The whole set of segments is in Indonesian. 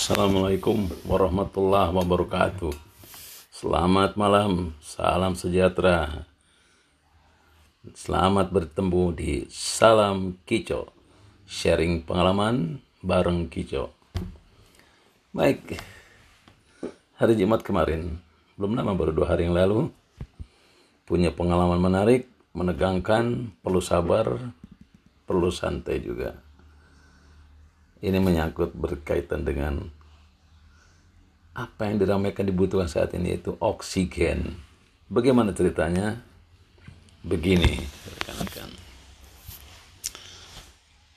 Assalamualaikum warahmatullahi wabarakatuh. Selamat malam, salam sejahtera. Selamat bertemu di Salam Kico. Sharing pengalaman bareng Kico. Baik, hari Jumat kemarin, belum lama baru dua hari yang lalu, punya pengalaman menarik, menegangkan, perlu sabar, perlu santai juga ini menyangkut berkaitan dengan apa yang diramaikan dibutuhkan saat ini itu oksigen. Bagaimana ceritanya? Begini, rekan-rekan.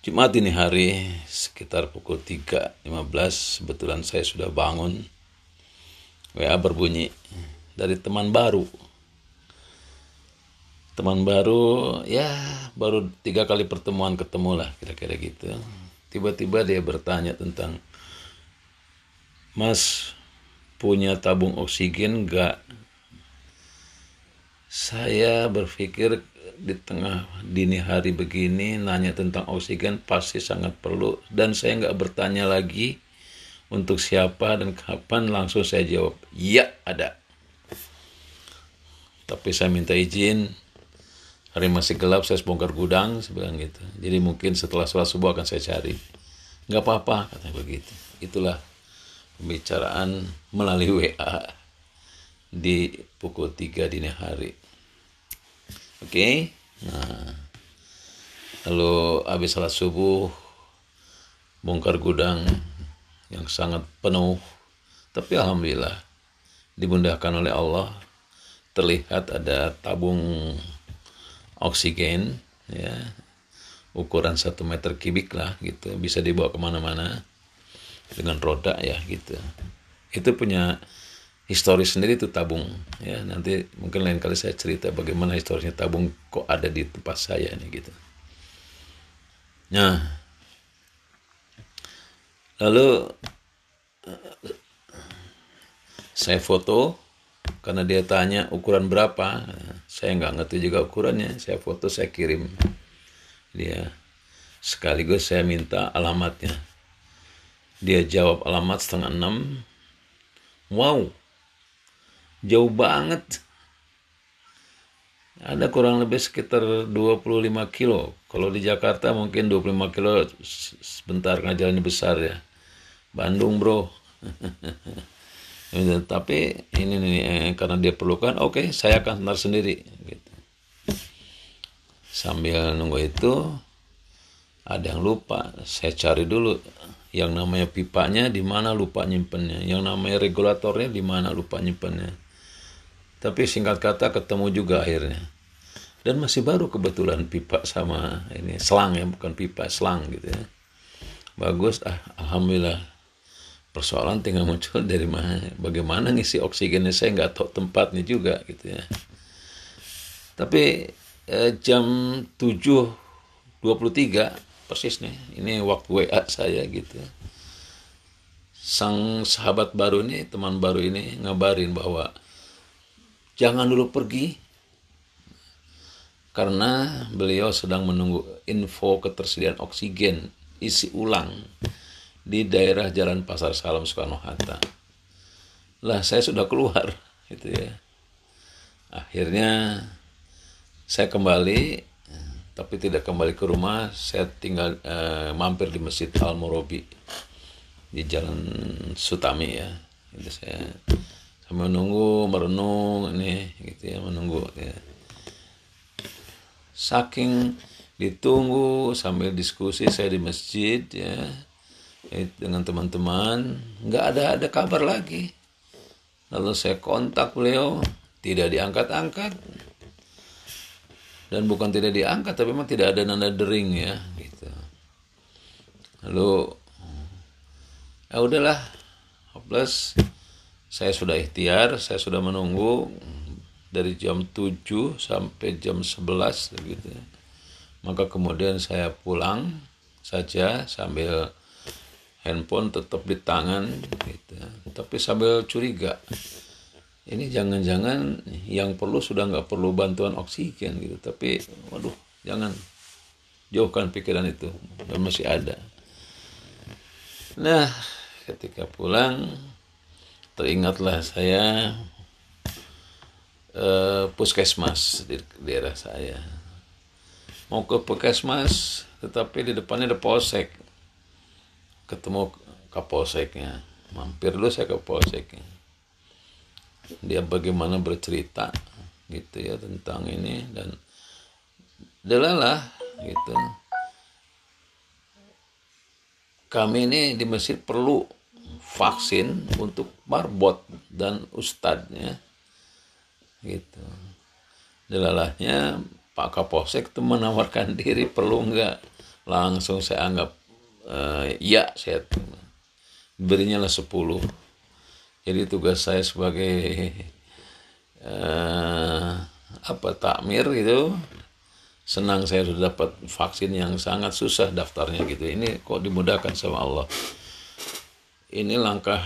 Jumat ini hari sekitar pukul 3.15 kebetulan saya sudah bangun. WA berbunyi dari teman baru. Teman baru ya baru tiga kali pertemuan ketemu lah kira-kira gitu tiba-tiba dia bertanya tentang Mas punya tabung oksigen gak? Saya berpikir di tengah dini hari begini nanya tentang oksigen pasti sangat perlu dan saya nggak bertanya lagi untuk siapa dan kapan langsung saya jawab ya ada tapi saya minta izin hari masih gelap saya bongkar gudang sebilang gitu. Jadi mungkin setelah sholat subuh akan saya cari. Nggak apa-apa katanya begitu. Itulah pembicaraan melalui WA di pukul 3 dini hari. Oke? Okay? nah lalu habis sholat subuh bongkar gudang yang sangat penuh. Tapi alhamdulillah dimudahkan oleh Allah terlihat ada tabung oksigen ya. Ukuran satu meter kubik lah gitu. Bisa dibawa ke mana-mana dengan roda ya gitu. Itu punya historis sendiri itu tabung ya. Nanti mungkin lain kali saya cerita bagaimana historisnya tabung kok ada di tempat saya nih gitu. Nah. Lalu saya foto karena dia tanya ukuran berapa saya nggak ngerti juga ukurannya. Saya foto saya kirim. Dia sekaligus saya minta alamatnya. Dia jawab alamat setengah enam. Wow jauh banget. Ada kurang lebih sekitar 25 kilo. Kalau di Jakarta mungkin 25 kilo sebentar karena besar ya. Bandung bro tapi ini nih eh, karena dia perlukan oke okay, saya akan antar sendiri. Gitu. sambil nunggu itu ada yang lupa saya cari dulu yang namanya pipanya di mana lupa nyimpennya. Yang namanya regulatornya di mana lupa nyimpennya. Tapi singkat kata ketemu juga akhirnya. Dan masih baru kebetulan pipa sama ini selang ya bukan pipa selang gitu ya. Bagus ah alhamdulillah persoalan tinggal muncul dari mana? Bagaimana ngisi oksigennya? Saya nggak tahu tempatnya juga gitu ya. Tapi eh, jam 7.23 persis nih ini waktu WA saya gitu sang sahabat baru ini teman baru ini ngabarin bahwa jangan dulu pergi karena beliau sedang menunggu info ketersediaan oksigen isi ulang di daerah Jalan Pasar Salam Soekarno Hatta. Lah saya sudah keluar gitu ya. Akhirnya saya kembali tapi tidak kembali ke rumah, saya tinggal eh, mampir di Masjid Al Morobi di Jalan Sutami ya. Itu saya sambil menunggu, merenung ini gitu ya, menunggu ya. Saking ditunggu sambil diskusi saya di masjid ya dengan teman-teman nggak ada ada kabar lagi. Lalu saya kontak beliau tidak diangkat-angkat. Dan bukan tidak diangkat tapi memang tidak ada nanda dering ya gitu. Lalu ya udahlah hopeless. Saya sudah ikhtiar saya sudah menunggu dari jam 7 sampai jam 11 gitu maka kemudian saya pulang saja sambil handphone tetap di tangan gitu. Tapi sambil curiga. Ini jangan-jangan yang perlu sudah nggak perlu bantuan oksigen gitu. Tapi waduh jangan. Jauhkan pikiran itu. Dan masih ada. Nah ketika pulang teringatlah saya eh, puskesmas di daerah saya. Mau ke puskesmas tetapi di depannya ada polsek ketemu kapolseknya mampir dulu saya ke polseknya. Dia bagaimana bercerita gitu ya tentang ini dan delalah gitu. Kami ini di Mesir perlu vaksin untuk marbot dan ustadznya gitu. Delalahnya Pak Kapolsek itu menawarkan diri perlu nggak? Langsung saya anggap uh, ya saya berinya lah 10 jadi tugas saya sebagai uh, apa takmir gitu. Senang saya sudah dapat vaksin yang sangat susah daftarnya gitu. Ini kok dimudahkan sama Allah? Ini langkah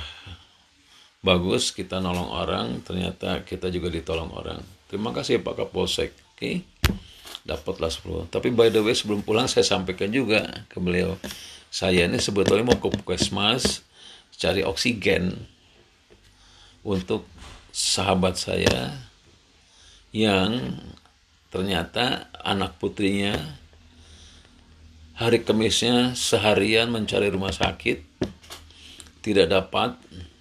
bagus kita nolong orang ternyata kita juga ditolong orang. Terima kasih Pak Kapolsek. Oke okay? dapatlah 10 tapi by the way sebelum pulang saya sampaikan juga ke beliau saya ini sebetulnya mau ke puskesmas cari oksigen untuk sahabat saya yang ternyata anak putrinya hari kemisnya seharian mencari rumah sakit tidak dapat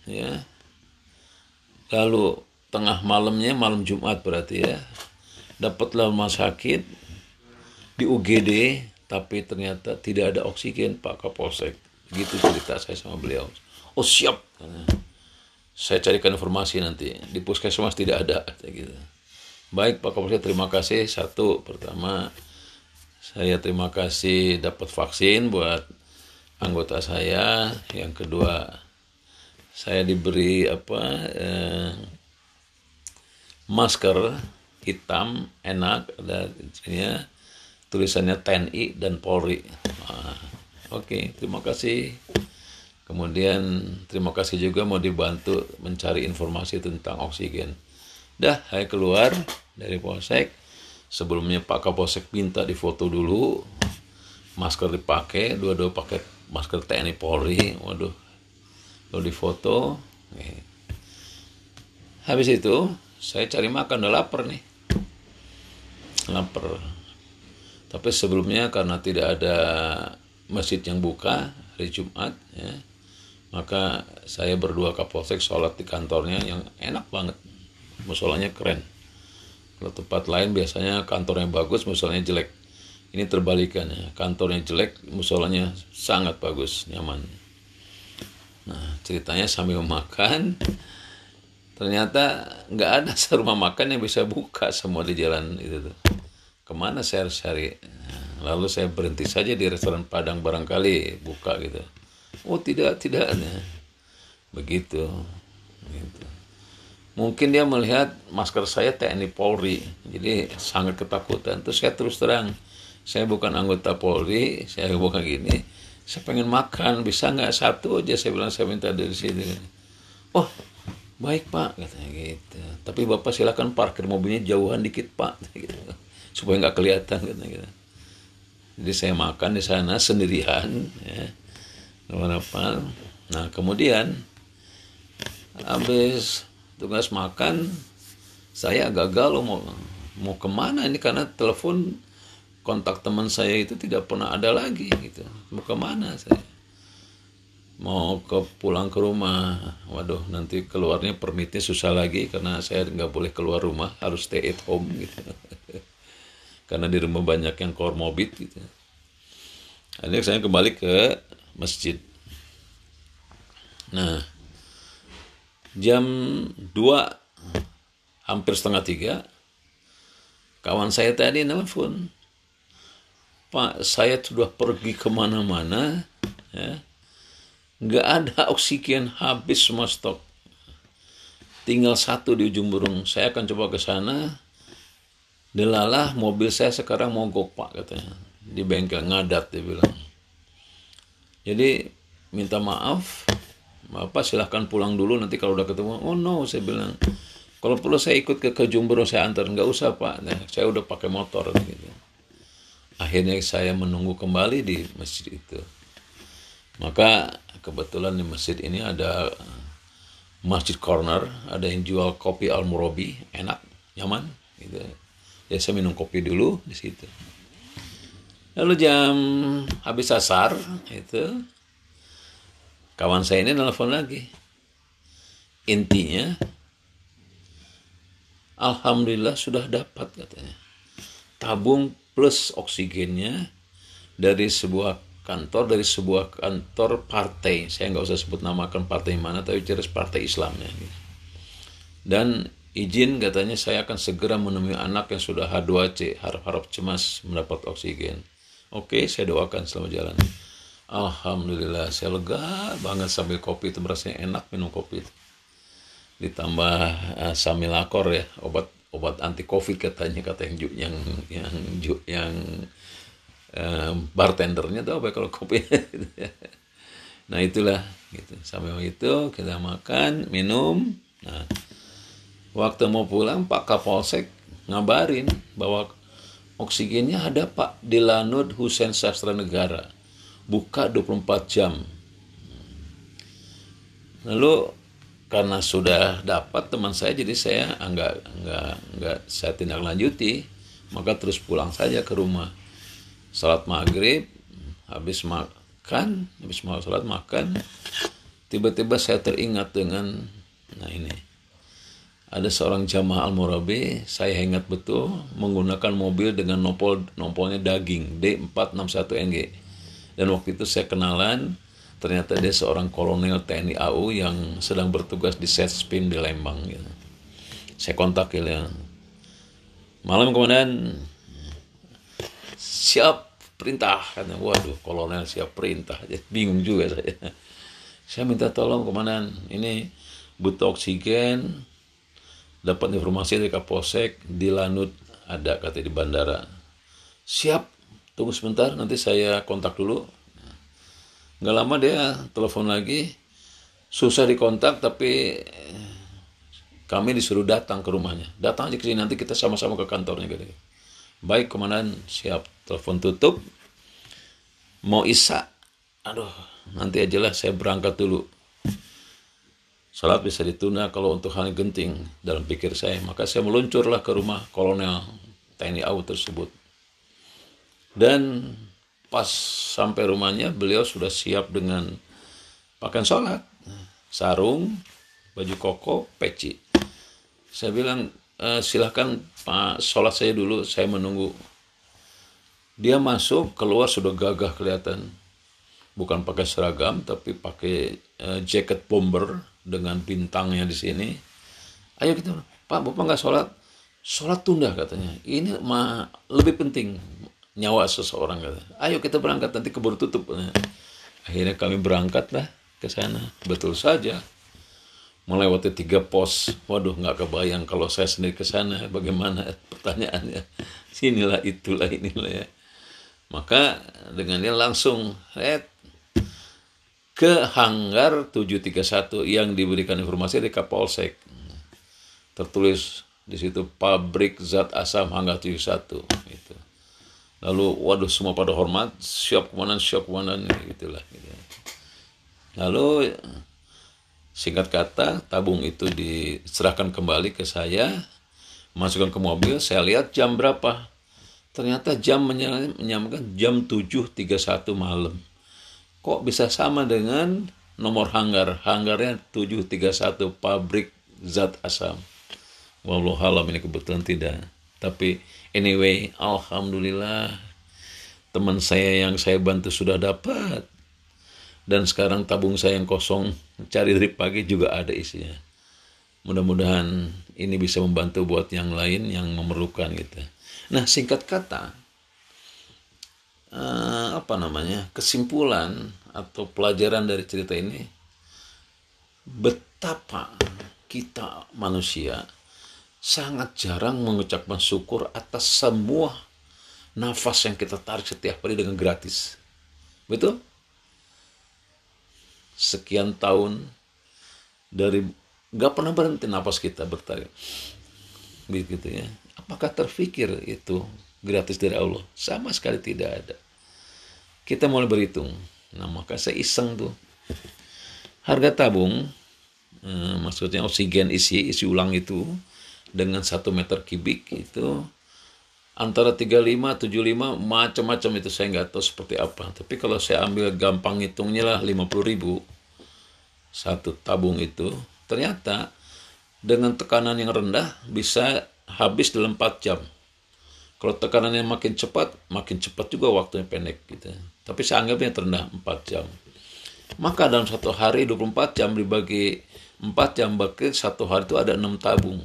ya. Lalu tengah malamnya malam Jumat berarti ya dapatlah rumah sakit di UGD tapi ternyata tidak ada oksigen Pak Kapolsek. Gitu cerita saya sama beliau. Oh siap. Saya carikan informasi nanti. Di puskesmas tidak ada gitu. Baik Pak Kapolsek, terima kasih. Satu, pertama saya terima kasih dapat vaksin buat anggota saya. Yang kedua, saya diberi apa eh, masker hitam enak ada ya, tulisannya TNI dan Polri. Nah, Oke, okay, terima kasih. Kemudian terima kasih juga mau dibantu mencari informasi tentang oksigen. Dah, saya keluar dari polsek. Sebelumnya Pak Kapolsek minta difoto dulu. Masker dipakai, dua-dua pakai masker TNI Polri. Waduh, lalu difoto. Habis itu, saya cari makan, udah lapar nih. Lapar. Tapi sebelumnya karena tidak ada masjid yang buka hari Jumat, ya, maka saya berdua kapolsek sholat di kantornya yang enak banget. Musolanya keren. Kalau tempat lain biasanya kantornya bagus musolanya jelek. Ini terbalikannya kantornya jelek musolanya sangat bagus nyaman. Nah ceritanya sambil makan ternyata nggak ada rumah makan yang bisa buka semua di jalan itu tuh ke mana saya harus cari? Lalu saya berhenti saja di restoran Padang barangkali buka gitu. Oh tidak tidak. Begitu. Gitu. Mungkin dia melihat masker saya TNI Polri. Jadi sangat ketakutan. Terus saya terus terang saya bukan anggota Polri saya bukan gini saya pengen makan bisa nggak? Satu aja saya bilang saya minta dari sini. Oh baik pak katanya gitu. Tapi bapak silakan parkir mobilnya jauhan dikit pak gitu supaya nggak kelihatan katanya gitu. Jadi saya makan di sana sendirian ya. Apa? Nah kemudian habis tugas makan saya gagal mau mau ke mana ini? Karena telepon kontak teman saya itu tidak pernah ada lagi gitu. Mau ke mana saya? Mau ke pulang ke rumah. Waduh nanti keluarnya permitnya susah lagi karena saya nggak boleh keluar rumah harus stay at home gitu karena di rumah banyak yang komorbid gitu. Akhirnya saya kembali ke masjid. Nah jam 2 hampir setengah tiga kawan saya tadi nelfon. Pak saya sudah pergi ke mana-mana ya. Nggak ada oksigen habis semua stok tinggal satu di ujung burung. Saya akan coba ke sana delalah mobil saya sekarang mau pak katanya di bengkel ngadat dia bilang jadi minta maaf Bapak silahkan pulang dulu nanti kalau udah ketemu. Oh no, saya bilang. Kalau perlu saya ikut ke, ke Jumbro saya antar. Nggak usah pak, nah, saya udah pakai motor. Gitu. Akhirnya saya menunggu kembali di masjid itu. Maka kebetulan di masjid ini ada masjid corner ada yang jual kopi al murabi enak nyaman gitu ya saya minum kopi dulu di situ. Lalu jam habis asar itu kawan saya ini telepon lagi. Intinya alhamdulillah sudah dapat katanya. Tabung plus oksigennya dari sebuah kantor dari sebuah kantor partai. Saya nggak usah sebut namakan partai mana tapi jelas partai Islamnya dan izin katanya saya akan segera menemui anak yang sudah H2C harap-harap cemas mendapat oksigen. Oke saya doakan selama jalan. Alhamdulillah saya lega banget sambil kopi itu merasanya enak minum kopi itu. Ditambah uh, samilakor ya obat obat anti covid katanya kata yang yang yang yang, yang bartendernya tuh apa ya kalau kopi? Nah itulah gitu. Sampai itu kita makan minum. Nah waktu mau pulang Pak Kapolsek ngabarin bahwa oksigennya ada Pak di Lanud Husen Sastra Negara. Buka 24 jam. Lalu karena sudah dapat teman saya jadi saya enggak enggak enggak saya tindak lanjuti maka terus pulang saja ke rumah. Salat maghrib habis makan habis mau salat makan tiba-tiba saya teringat dengan nah ini ada seorang jamaah al-murabi saya ingat betul menggunakan mobil dengan nopol nopolnya daging D461NG dan waktu itu saya kenalan ternyata dia seorang kolonel TNI AU yang sedang bertugas di Setspin di Lembang gitu. saya kontak ya. Malam kemudian siap perintah waduh kolonel siap perintah. Jadi bingung juga saya. Saya minta tolong komandan ini butuh oksigen dapat informasi dari Kapolsek di Lanut ada kata di bandara. Siap tunggu sebentar nanti saya kontak dulu. Nggak lama dia telepon lagi. Susah dikontak tapi kami disuruh datang ke rumahnya. Datang aja ke sini nanti kita sama-sama ke kantornya gitu baik komandan siap. Telepon tutup. Mau isa? Aduh nanti aja lah saya berangkat dulu salat bisa ditunda kalau untuk hal yang genting dalam pikir saya. Maka saya meluncurlah ke rumah kolonel TNI AU tersebut. Dan pas sampai rumahnya beliau sudah siap dengan pakaian sholat sarung baju koko peci. Saya bilang e, silahkan pak sholat saya dulu saya menunggu. Dia masuk keluar sudah gagah kelihatan. Bukan pakai seragam tapi pakai uh, jaket bomber dengan bintangnya di sini. Ayo kita pak bapak nggak sholat? Sholat tunda katanya. Ini mah lebih penting nyawa seseorang katanya. Ayo kita berangkat nanti keburu tutup. Akhirnya kami berangkat lah ke sana. Betul saja. Melewati tiga pos. Waduh nggak kebayang kalau saya sendiri ke sana. Bagaimana pertanyaannya? Sinilah itulah inilah ya. Maka dengan dia langsung red ke hanggar 731 yang diberikan informasi dari Kapolsek. Tertulis di situ pabrik zat asam hanggar 71 itu. Lalu waduh semua pada hormat, siap komandan, siap komandan gitulah gitu. Lalu singkat kata tabung itu diserahkan kembali ke saya, masukkan ke mobil, saya lihat jam berapa Ternyata jam menyamakan jam 7.31 malam. Kok bisa sama dengan nomor hanggar? Hanggarnya 731 pabrik zat asam. Wallahu alam ini kebetulan tidak. Tapi anyway, alhamdulillah teman saya yang saya bantu sudah dapat. Dan sekarang tabung saya yang kosong cari dari pagi juga ada isinya. Mudah-mudahan ini bisa membantu buat yang lain yang memerlukan gitu. Nah, singkat kata, uh, apa namanya kesimpulan atau pelajaran dari cerita ini, betapa kita manusia sangat jarang mengucapkan syukur atas semua nafas yang kita tarik setiap hari dengan gratis. Betul? Sekian tahun dari nggak pernah berhenti nafas kita bertarik. Begitu ya Apakah terfikir itu gratis dari Allah? Sama sekali tidak ada. Kita mulai berhitung. Nah, maka saya iseng tuh. harga tabung eh, maksudnya oksigen isi isi ulang itu dengan satu meter kubik itu antara 35 75 macam-macam itu saya nggak tahu seperti apa tapi kalau saya ambil gampang hitungnya lah 50 ribu satu tabung itu ternyata dengan tekanan yang rendah bisa habis dalam 4 jam kalau tekanannya makin cepat makin cepat juga waktunya pendek gitu. Tapi saya anggapnya terendah 4 jam. Maka dalam satu hari 24 jam dibagi 4 jam berarti satu hari itu ada 6 tabung.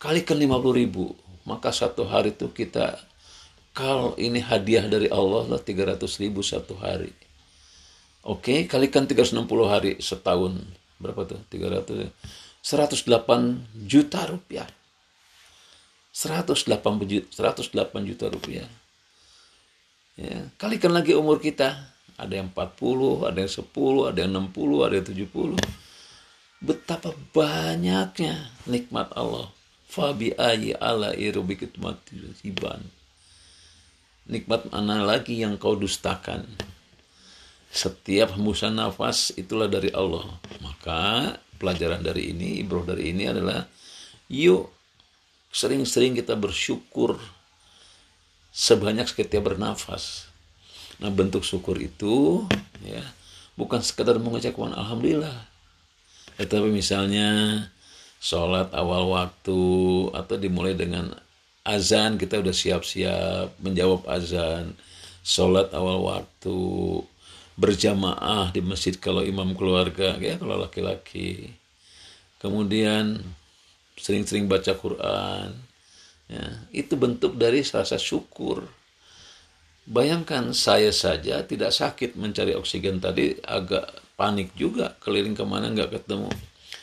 Kalikan 50 ribu. Maka satu hari itu kita kalau ini hadiah dari Allah lah 300 ribu satu hari. Oke kalikan 360 hari setahun. Berapa tuh? 300 108 juta rupiah 108 juta, 108 juta rupiah ya, kalikan lagi umur kita ada yang 40 ada yang 10 ada yang 60 ada yang 70 betapa banyaknya nikmat Allah Fabi ayi ala irubikit matiban. Nikmat mana lagi yang kau dustakan? Setiap hembusan nafas itulah dari Allah. Maka pelajaran dari ini, ibroh dari ini adalah yuk sering-sering kita bersyukur sebanyak setiap bernafas. Nah bentuk syukur itu ya bukan sekedar mengucapkan alhamdulillah. Tetapi misalnya sholat awal waktu atau dimulai dengan azan kita udah siap-siap menjawab azan sholat awal waktu berjamaah di masjid kalau imam keluarga ya kalau laki-laki kemudian sering-sering baca Quran ya, itu bentuk dari rasa syukur bayangkan saya saja tidak sakit mencari oksigen tadi agak panik juga keliling ke mana nggak ketemu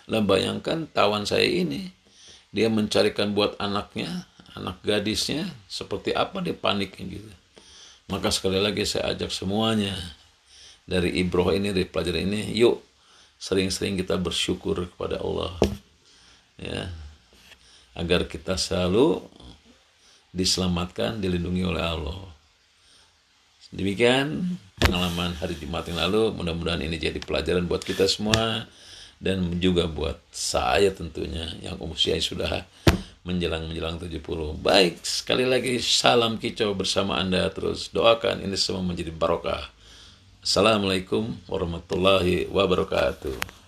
lah bayangkan tawan saya ini, dia mencarikan buat anaknya, anak gadisnya, seperti apa dia paniknya gitu. Maka sekali lagi saya ajak semuanya dari ibroh ini, dari pelajaran ini, yuk sering-sering kita bersyukur kepada Allah. Ya, agar kita selalu diselamatkan, dilindungi oleh Allah. Demikian pengalaman hari Jumat yang lalu. Mudah-mudahan ini jadi pelajaran buat kita semua dan juga buat saya tentunya yang usia sudah menjelang menjelang 70. Baik, sekali lagi salam kicau bersama Anda terus doakan ini semua menjadi barokah. Assalamualaikum warahmatullahi wabarakatuh.